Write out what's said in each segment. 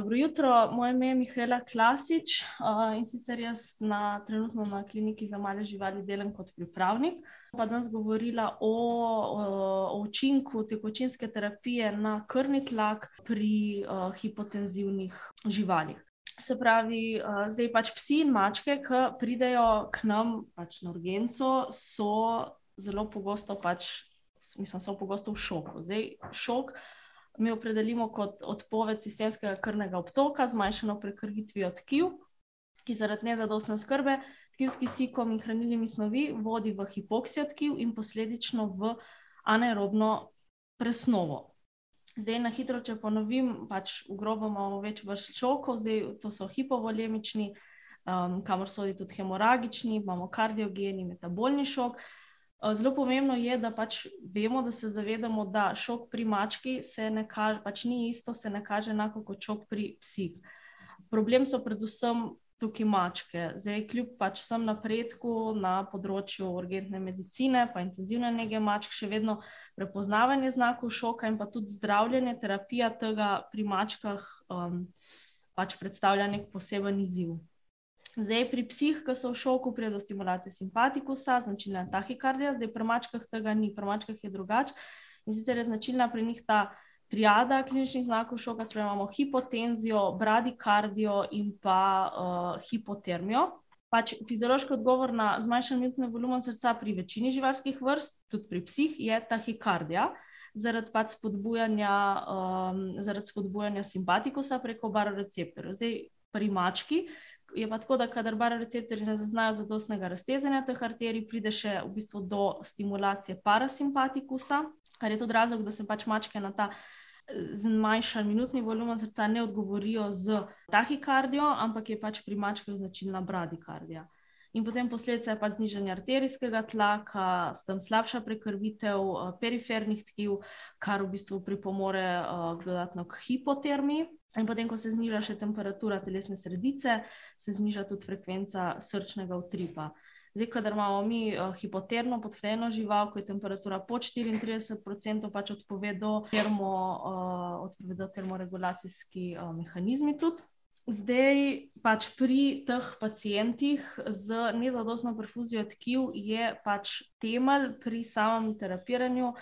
dobro jutro, moje ime je Mihajla Klasič uh, in sicer jaz na, trenutno na kliniki za male živali delam kot pripravnik. Pa danes govorila o, o, o učinku tekočinske terapije na krvni tlak pri uh, hipotenzivnih živalih. Se pravi, uh, zdaj pač psi in mačke, ki pridejo k nam pač na urgenco, so zelo pogosto, pač, mislim, so pogosto v šoku. Zdaj, šok mi opredelimo kot odpoved sistemskega krvnega obtoka, zmanjšano prekrvitvijo tkiv, ki zaradi nezadostne skrbe tkivski sikom in hranilnimi snovi vodi v hipoksijo tkiv in posledično v anaerobno presnovo. Zdaj, na hitro, če ponovim, pač v grobo imamo več vrst šokov, zdaj to so hipovolemični, um, kamor sodi tudi hemoragični, imamo kardiogeni, metabolni šok. Zelo pomembno je, da pač vemo, da se zavedamo, da šok pri mački ne kaže, pač ni isto, se ne kaže enako kot šok pri psih. Problem so predvsem tukaj mačke. Zdaj, kljub pač vsem napredku na področju urgentne medicine, pa intenzivne nege mačk, še vedno prepoznavanje znakov šoka in pa tudi zdravljenje, terapija tega pri mačkah um, pač predstavlja nek poseben izziv. Zdaj, pri psih, ki so v šoku, pride do stimulacije simpatikusa, značilna tahikardija, zdaj pri mačkah tega ni, pri mačkah je drugače. In sicer je značilna pri njih ta triada kliničnih znakov šoka, torej imamo hipotenzijo, bradikardijo in pa uh, hipotermijo. Pač fiziološki odgovor na zmanjšan minutni volumen srca pri večini živalskih vrst, tudi pri psih, je tahikardija. Zaradi, pač spodbujanja, um, zaradi spodbujanja simpatikusa preko baroreceptorjev. Zdaj, pri mački, je pa tako, da kadar baroreceptorji ne zaznajo zadostnega raztezanja teh arterij, pride še v bistvu do stimulacije parasimpatikusa, kar je tudi razlog, da se pač mačke na ta zmanjšan minutni volumen srca ne odgovorijo z tahikardijo, ampak je pač pri mačkah značilna bradikardija. In potem posledica je pa znižanje arterijskega tlaka, s tem slabša prekrvitev uh, perifernih tkiv, kar v bistvu pripomore uh, dodatno k hipotermiji. In potem, ko se zniža še temperatura telesne sredice, se zniža tudi frekvenca srčnega utripa. Zdaj, kadar imamo mi uh, hipotermo podhranjeno žival, ko je temperatura pod 34%, pač odpove do, termo, uh, odpove do termoregulacijski mehanizmi tudi. Zdaj, pač pri teh pacijentih z nezadostno perfuzijo tkiv je pač temelj pri samem terapiranju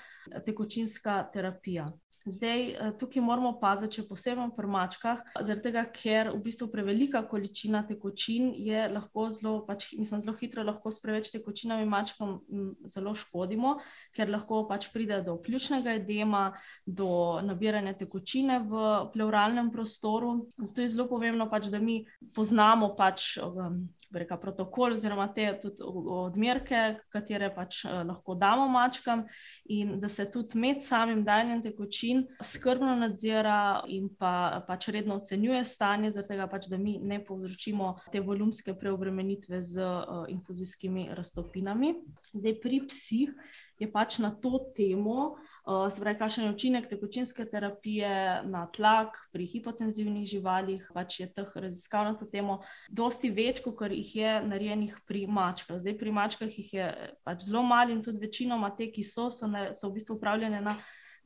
tekočinska terapija. Zdaj, eh, tukaj moramo paziti, če posebej pri mačkah, tega, ker v bistvu prevelika količina tekočin je lahko zelo, pač, mislim, zelo hitro lahko s preveč tekočinami mačkam zelo škodimo, ker lahko pač pride do ključnega edema, do nabiranja tekočine v pleuralnem prostoru. Zato je zelo pomembno, pač, da mi poznamo pač. Um, reka, protokol, oziroma te odmerke, katere pač eh, lahko damo mačkam, in da se tudi med samim dajanjem tekočin skrbno nadzira in pa, pač redno ocenjuje stanje, zato pač, da mi ne povzročimo te volumske preobremenitve z uh, infuzijskimi raztopinami. Zdaj, pri psih je pač na to temo. Uh, se pravi, kakšen je učinek tekočinske terapije na tlak pri hipotenzivnih živalih, pač je teh raziskav na to temo dosti več, kot jih je narejenih pri mačkah. Zdaj, pri mačkah jih je pač zelo malo in tudi večinoma te, ki so, so, ne, so v bistvu upravljene na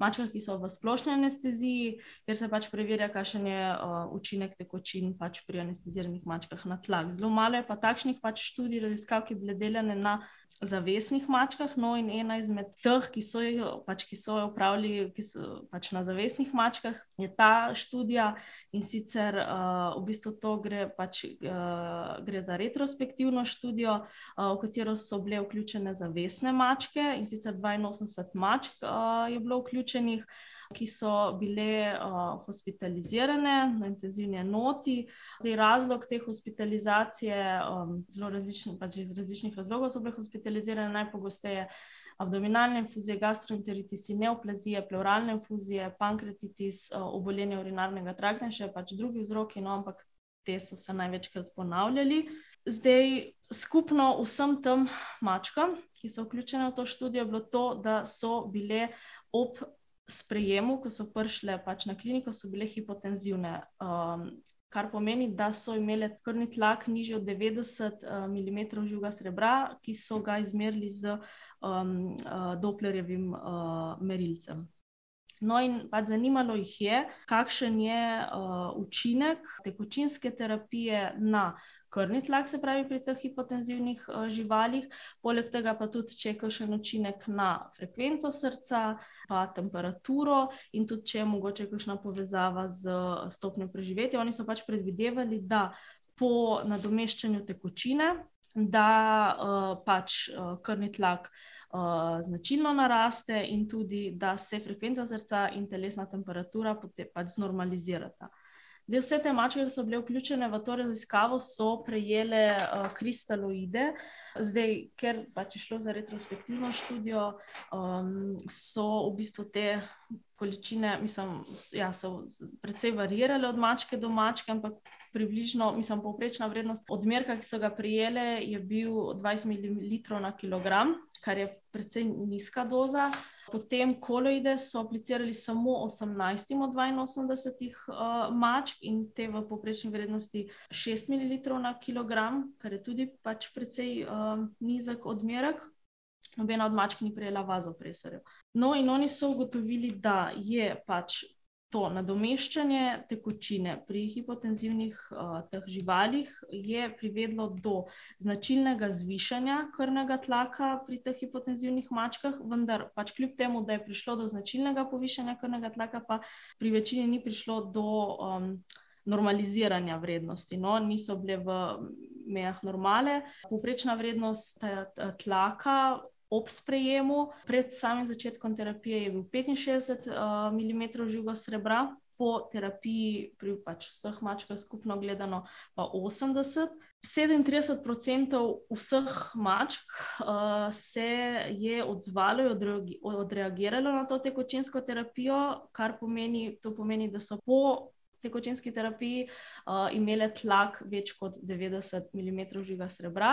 mačkah, ki so v splošni anesteziji, ker se pač preverja, kakšen je uh, učinek tekočin pač pri anesteziranih mačkah na tlak. Zelo malo je pa takšnih pač študij, raziskav, ki bile delane na zavesnih mačkah. No, in ena izmed teh, ki so jo pač, upravljali, ki so pač na zavesnih mačkah, je ta študija in sicer uh, v bistvu to gre, pač, uh, gre za retrospektivno študijo, uh, v katero so bile vključene zavesne mačke in sicer 82 mačk uh, je bilo vključenih ki so bile uh, hospitalizirane na intenzivni enoti. Zdaj, razlog te hospitalizacije, um, zelo različni, pač iz različnih razlogov so bile hospitalizirane, najpogosteje abdominalne infuzije, gastroenteritis, neoplazije, pleuralne infuzije, pankratitis, uh, obolenje urinarnega trakta in še pač drugi vzroki, no, ampak te so se največkrat ponavljali. Zdaj, skupno vsem tem mačkam, ki so vključene v to študijo, je bilo to, da so bile ob sprejemu, ko so prišle pač na kliniko, so bile hipotenzivne. Um, kar pomeni, da so imele krvni tlak nižji od 90 uh, mm živega srebra, ki so ga izmerili z um, uh, Dopplerjevim uh, merilcem. No, in pač zanimalo jih je, kakšen je uh, učinek tekočinske terapije na krvni tlak, se pravi pri teh hipotenzivnih uh, živalih, poleg tega pa tudi, če je kakšen učinek na frekvenco srca, pa temperaturo in tudi, če je mogoče kakšna povezava z stopnjo preživetja. Oni so pač predvidevali, da po nadomeščanju tekočine, da uh, pač uh, krvni tlak uh, značilno naraste, in tudi, da se frekvenca srca in telesna temperatura pač znormalizirata. Zdaj, vse te mačke, ki so bile vključene v to raziskavo, so prejele uh, kristaloide. Zdaj, ker pač je šlo za retrospektivno študijo, um, so v bistvu te količine, mislim, ja, so precej varirale od mačke do mačke, ampak približno, mislim, povprečna vrednost odmerka, ki so ga prijele, je bil 20 ml na kilogram kar je precej nizka doza. Potem koloide so aplicirali samo 18 od 82 uh, mačk in te v povprečni vrednosti 6 ml na kilogram, kar je tudi pač precej uh, nizek odmerek. Nobena od mačk ni prejela vazopresorjev. No, in oni so ugotovili, da je pač to nadomeščanje tekočine pri hipotenzivnih uh, živalih je privedlo do značilnega zvišanja krvnega tlaka pri teh hipotenzivnih mačkah, vendar pač kljub temu, da je prišlo do značilnega povišanja krvnega tlaka, pa pri večini ni prišlo do um, normaliziranja vrednosti. No, niso bile v mejah normale. Povprečna vrednost tlaka ob sprejemu, pred samim začetkom terapije je bil 65 uh, mm živega srebra, po terapiji pri pač vseh mačkah skupno gledano pa 80. 37% vseh mačk uh, se je odzvalo in odreagiralo na to tekočinsko terapijo, kar pomeni, pomeni, da so po tekočinski terapiji uh, imele tlak več kot 90 mm žiga srebra.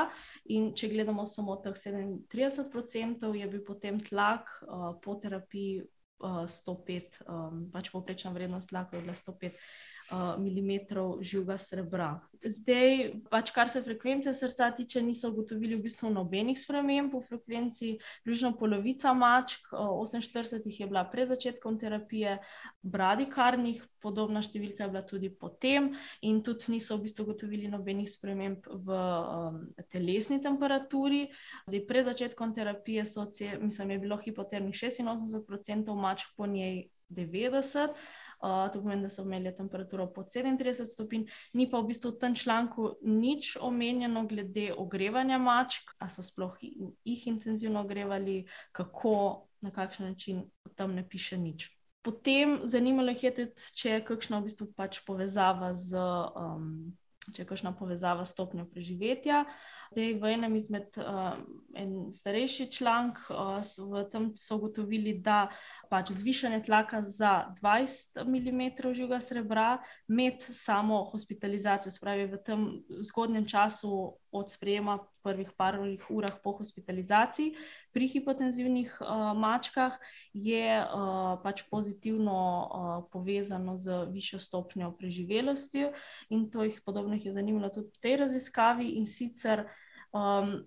In če gledamo samo teh 37%, je bil potem tlak uh, po terapiji uh, 105, um, pač povprečna vrednost tlaka je bila 105 mm živega srebra. Zdaj, pač kar se frekvence srca tiče, niso ugotovili v bistvu nobenih sprememb v frekvenci. Približno polovica mačk, 48 jih je bila pred začetkom terapije, bradikarnih, podobna številka je bila tudi potem, in tudi niso v bistvu ugotovili nobenih sprememb v um, telesni temperaturi. Zdaj, pred začetkom terapije so, mislim, je bilo hipotermih 86% mačk, po njej 90%. Uh, to pomeni, da so imeli temperaturo pod 37 stopinj, ni pa v bistvu v tem članku nič omenjeno glede ogrevanja mačk, ali so sploh jih intenzivno ogrevali, kako, na kakšen način, tam ne piše nič. Potem zanimalo jih je tudi, če je kakšna v bistvu pač povezava z. Um, če je kakšna povezava s stopnjo preživetja. Zdaj, v enem izmed uh, en starejši članek uh, so, so ugotovili, da pač zvišanje tlaka za 20 mm živega srebra med samo hospitalizacijo, spravi v tem zgodnjem času od sprejema prvih parih urah po hospitalizaciji. Pri hipotenzivnih uh, mačkah, je uh, pač pozitivno uh, povezano z višjo stopnjo preživelosti in to jih podobno jih je zanimalo tudi v tej raziskavi in sicer Um,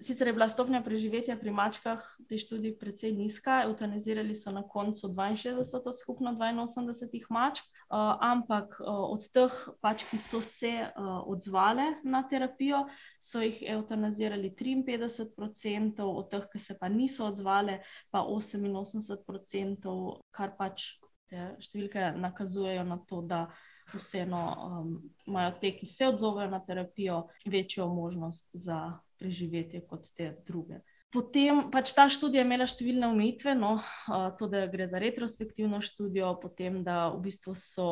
sicer je bila stopnja preživetja pri mačkah v tej študiji precej nizka, eutanizirali so na koncu 62 od skupno 82 mačk, uh, ampak uh, od teh pač, ki so se uh, odzvale na terapijo, so jih eutanizirali 53%, od teh, ki se pa niso odzvale, pa 88%, kar pač te številke nakazujejo na to, da vseeno um, imajo te, ki se odzovejo na terapijo, večjo možnost za preživetje kot te druge. Potem pač ta študija imela številne omejitve, no, to, da gre za retrospektivno študijo, potem, da v bistvu so,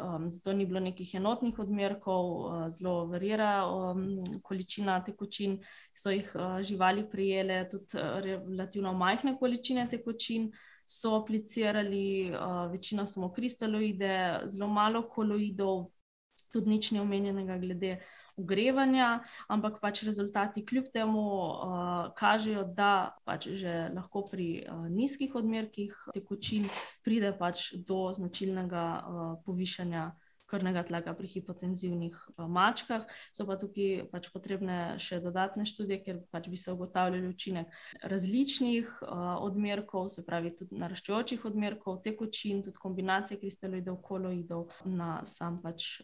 um, zato ni bilo nekih enotnih odmerkov, uh, zelo varira um, količina tekočin, so jih uh, živali prijele, tudi relativno majhne količine tekočin so aplicirali, uh, večina samo kristaloide, zelo malo koloidov, tudi nič ne omenjenega glede ogrevanja, ampak pač rezultati kljub temu uh, kažejo, da pač že lahko pri uh, nizkih odmerkih tekočin pride pač do značilnega uh, povišanja krvnega tlaka pri hipotenzivnih mačkah. So pa tukaj pač potrebne še dodatne študije, ker pač bi se ugotavljali učinek različnih odmerkov, se pravi tudi naraščajočih odmerkov, tekočin, tudi kombinacije kristaloidov, koloidov na sam pač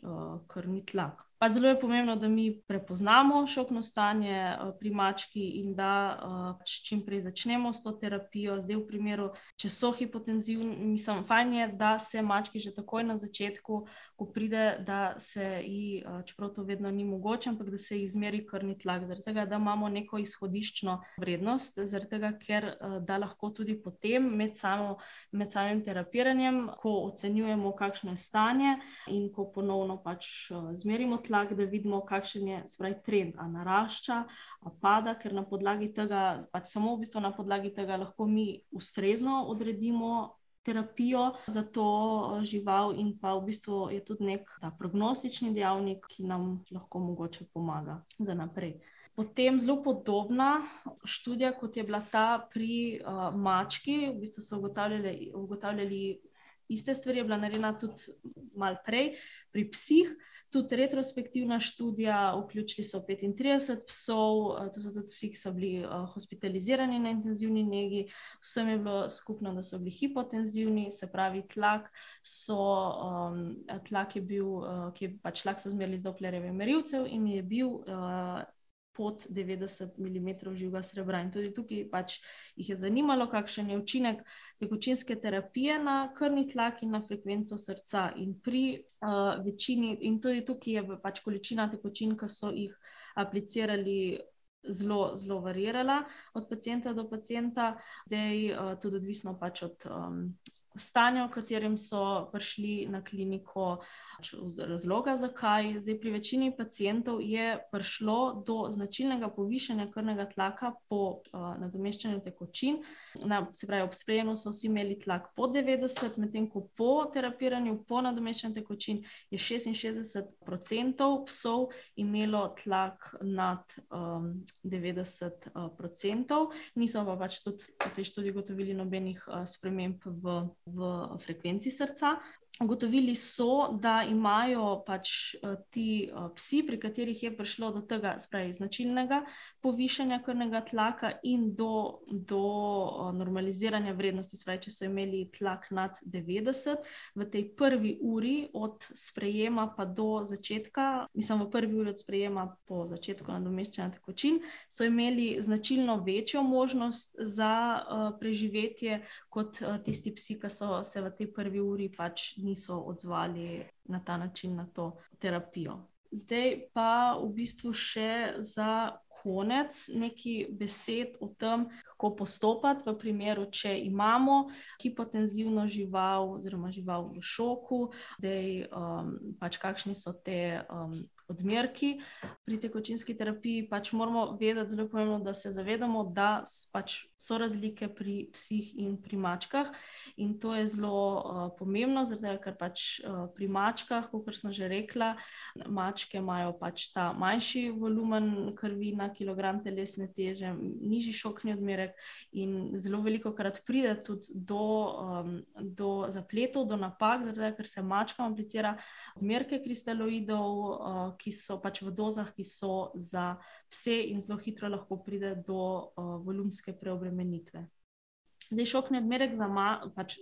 krvni tlak. Pa zelo je pomembno, da mi prepoznamo šokno stanje eh, pri mački in da eh, pač čim prej začnemo s to terapijo. Zdaj, v primeru, če so hipotenzivni, mislim, fajn je, da se mački že takoj na začetku, ko pride, da se ji, eh, čeprav to vedno ni mogoče, ampak da se ji izmeri krvni tlak, zaradi tega, da imamo neko izhodiščno vrednost, zaradi tega, ker da lahko tudi potem med, samo, med samim terapiranjem, ko ocenjujemo, kakšno je stanje in ko ponovno pač zmerimo tlak da vidimo, kakšen je spravi, trend, ali narašča, ali pada, ker na podlagi tega, pač samo v bistvu na podlagi tega lahko mi ustrezno odredimo. Terapijo za to eh, žival, in pa v bistvu je tudi nek ta prognostični dejavnik, ki nam lahko mogoče pomaga za naprej. Potem zelo podobna študija, kot je bila ta pri uh, mački, v bistvu so ugotavljali, ugotavljali iste stvari, je bila narejena tudi malo prej pri psih tudi retrospektivna študija, vključili so 35 psov, eh, to so tudi vsi, ki so bili eh, hospitalizirani na intenzivni negi. Vsem je bilo skupno, da so bili hipotenzivni, se pravi, tlak, so, um, tlak je bil, uh, ki je pač tlak so zmerili z Dopplerjevim merilcem in je bil. Uh, Pod 90 mm živega srebra. In tudi tukaj pač jih je zanimalo, kakšen je učinek tekočinske terapije na krvni tlak in na frekvenco srca. In pri uh, večini, in tudi tukaj je pač količina tekočin, ki so jih aplicirali. Zelo, zelo varirala od pacijenta do pacijenta, zdaj uh, tudi odvisno pač od um, stanja, v katerem so prišli na kliniko, pač razloga, zakaj. Zdaj, pri večini pacijentov je prišlo do značilnega povišanja krvnega tlaka po uh, nadomeščanju tekočin. Na, se pravi, ob sprejemu so vsi imeli tlak po 90, medtem ko po terapiranju, po nadomeščanju tekočin, je 66% psov imelo tlak nad um, 90%. Niso pa pač tudi v tej študiji gotovili nobenih uh, sprememb v v frekvenci srca. Ugotovili so, da imajo pač uh, ti uh, psi, pri katerih je prišlo do tega spravi, značilnega povišanja krvnega tlaka in do, do uh, normaliziranja vrednosti. Spravi, če so imeli tlak nad 90, v tej prvi uri od sprejema pa do začetka, mislim, v prvi uri od sprejema po začetku nadomeščanja tekočin, so imeli značilno večjo možnost za uh, preživetje kot uh, tisti psi, ki so se v tej prvi uri pač niso odzvali na ta način na to terapijo. Zdaj pa v bistvu še za konec nekaj besed o tem, kako postopati v primeru, če imamo hipotenzivno žival oziroma žival v šoku, zdaj um, pač kakšni so te um, odmerki. Pri tekočinski terapiji pač moramo vedeti, zelo pomembno, da se zavedamo, da pač so razlike pri psih in pri mačkah. In to je zelo uh, pomembno, zato, ker pač uh, pri mačkah, kot sem že rekla, mačke imajo pač ta manjši volumen krvi na kilogram telesne teže, nižji šokni odmerek in zelo veliko krat pride tudi do, um, do zapletov, do napak, zato, ker se mačkam aplicira odmerke kristaloidov. Uh, ki so pač v dozah, ki so za pse, in zelo hitro lahko pride do uh, volumske preobremenitve. Zdaj, šokni odmerek za ma, pač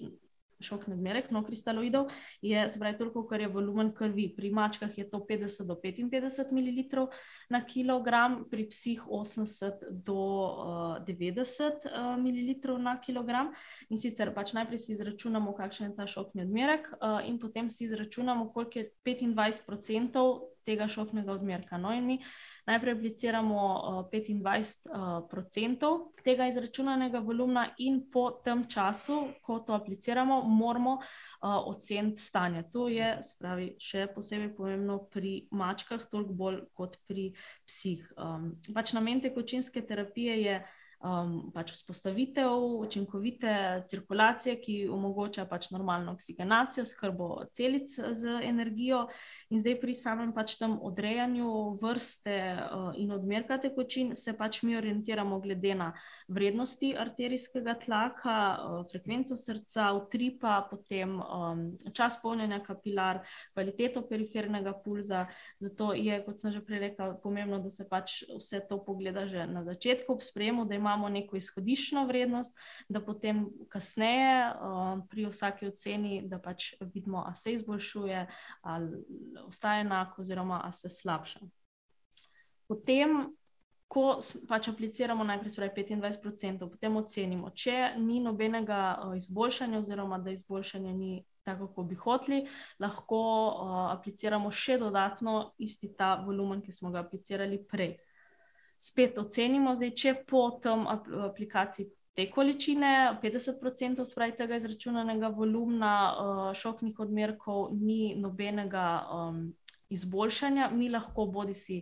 šokni odmerek no, kristaloidov je pravi, toliko, kar je volumen krvi. Pri mačkah je to 50 do 55 ml na kilogram, pri psih 80 do uh, 90 uh, ml na kilogram. In sicer pač najprej si izračunamo, kakšen je ta šokni odmerek, uh, in potem si izračunamo, koliko je 25 odstotkov tega šoknega odmerka. No, in mi najprej apliciramo uh, 25% uh, tega izračunanega volumna, in po tem času, ko to apliciramo, moramo uh, oceniti stanje. To je spravi, še posebej pomembno pri mačkah, toliko bolj kot pri psih. Um, pač namen tekočinske terapije je um, pač vzpostavitev učinkovite cirkulacije, ki omogoča pač normalno oksigenacijo, skrbo celic z energijo. In zdaj pri samem pač tem odrejanju vrste uh, in odmerka tekočin se pač mi orientiramo glede na vrednosti arterijskega tlaka, uh, frekvenco srca, utripa, potem um, čas polnjenja kapilar, kvaliteto perifernega pulza. Zato je, kot sem že prej rekel, pomembno, da se pač vse to pogleda že na začetku ob sprejemu, da imamo neko izhodiščno vrednost, da potem kasneje uh, pri vsaki oceni, da pač vidimo, a se izboljšuje ali ostaja enako, oziroma ali se slabša. Potem, ko pač apliciramo najprej 25%, potem ocenimo, če ni nobenega izboljšanja, oziroma da izboljšanje ni tako, kot bi hoteli, lahko uh, apliciramo še dodatno isti ta volumen, ki smo ga aplicirali prej. Spet ocenimo, zdaj, če po tem aplikaciji. Te količine, 50% spravi tega izračunanega volumna uh, šoknih odmerkov, ni nobenega um, izboljšanja, mi lahko bodi si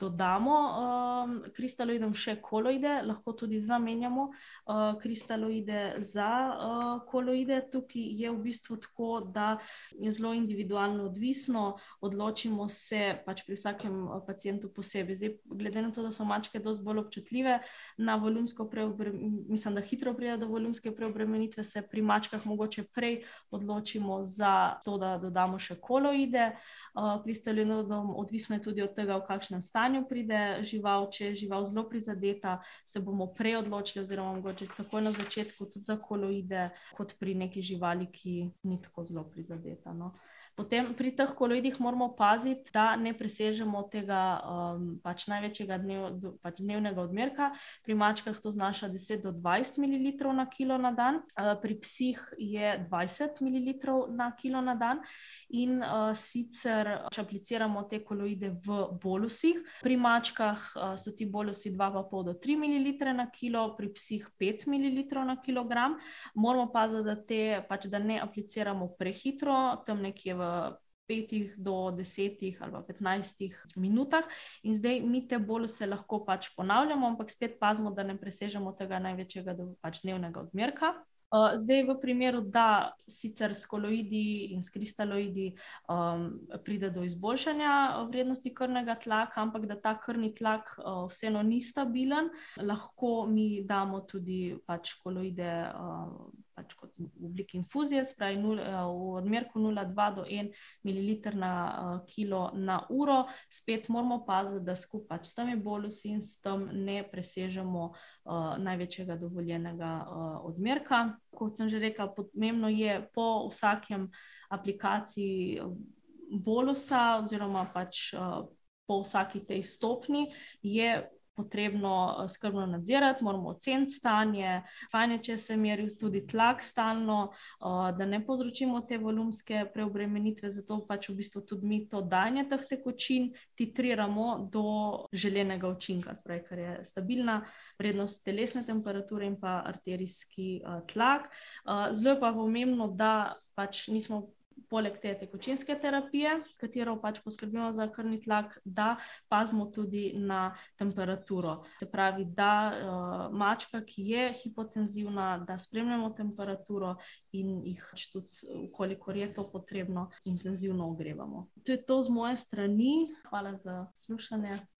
dodamo um, kristaloidom še koloide, lahko tudi zamenjamo uh, kristaloide za uh, koloide. Tukaj je v bistvu tako, da je zelo individualno odvisno, odločimo se pač pri vsakem uh, pacijentu posebej. Zdaj, glede na to, da so mačke dosti bolj občutljive na volumsko preobremenitev, mislim, da hitro pride do volumske preobremenitve, se pri mačkah mogoče prej odločimo za to, da dodamo še koloide. Uh, kristaloidom odvisno je tudi od tega, v kakšnem stanju stanju pride žival, če je žival zelo prizadeta, se bomo prej odločili, oziroma mogoče takoj na začetku tudi za koloide, kot pri neki živali, ki ni tako zelo prizadeta. No. Potem pri teh koloidih moramo paziti, da ne presežemo tega um, pač največjega dnev, pač dnevnega odmerka. Pri mačkah to znaša 10 do 20 ml na kilo na dan, uh, pri psih je 20 ml na kilo na dan. In uh, sicer, če apliciramo te koloide v bolusih, pri mačkah uh, so ti bolusi 2,5 do 3 ml na kilo, pri psih 5 ml na kilogram. Moramo paziti, da, te, pač, da ne apliciramo prehitro, tam nekje v petih do desetih ali petnajstih minutah, in zdaj mi te boluse lahko pač ponavljamo, ampak spet pazimo, da ne presežemo tega največjega pač dnevnega odmerka. Uh, zdaj, v primeru, da sicer s koloidi in s kristaloidi um, pride do izboljšanja vrednosti krvnega tlaka, ampak da ta krvni tlak uh, vseeno ni stabilen, lahko mi damo tudi pač koloide. Uh, pač kot v obliki infuzije, spravi nul, eh, v odmerku 0,2 do 1 ml na uh, kilo na uro. Spet moramo paziti, da skupaj pač s temi bolusi in s tem ne presežemo uh, največjega dovoljenega uh, odmerka. Kot sem že rekla, pomembno je po vsakem aplikaciji bolusa oziroma pač uh, po vsaki tej stopni je potrebno eh, skrbno nadzirati, moramo oceniti stanje, fajn je, če se meri tudi tlak stalno, eh, da ne povzročimo te volumske preobremenitve, zato pač v bistvu tudi mi to dajanje teh tekočin titriramo do željenega učinka, spravi, kar je stabilna vrednost telesne temperature in pa arterijski eh, tlak. Zelo je pa pomembno, da pač nismo poleg te tekočinske terapije, katero pač poskrbimo za krvni tlak, da pazimo tudi na temperaturo. Se pravi, da uh, mačka, ki je hipotenzivna, da spremljamo temperaturo in jih pač tudi, ukolikor je to potrebno, intenzivno ogrevamo. To je to z moje strani. Hvala za poslušanje.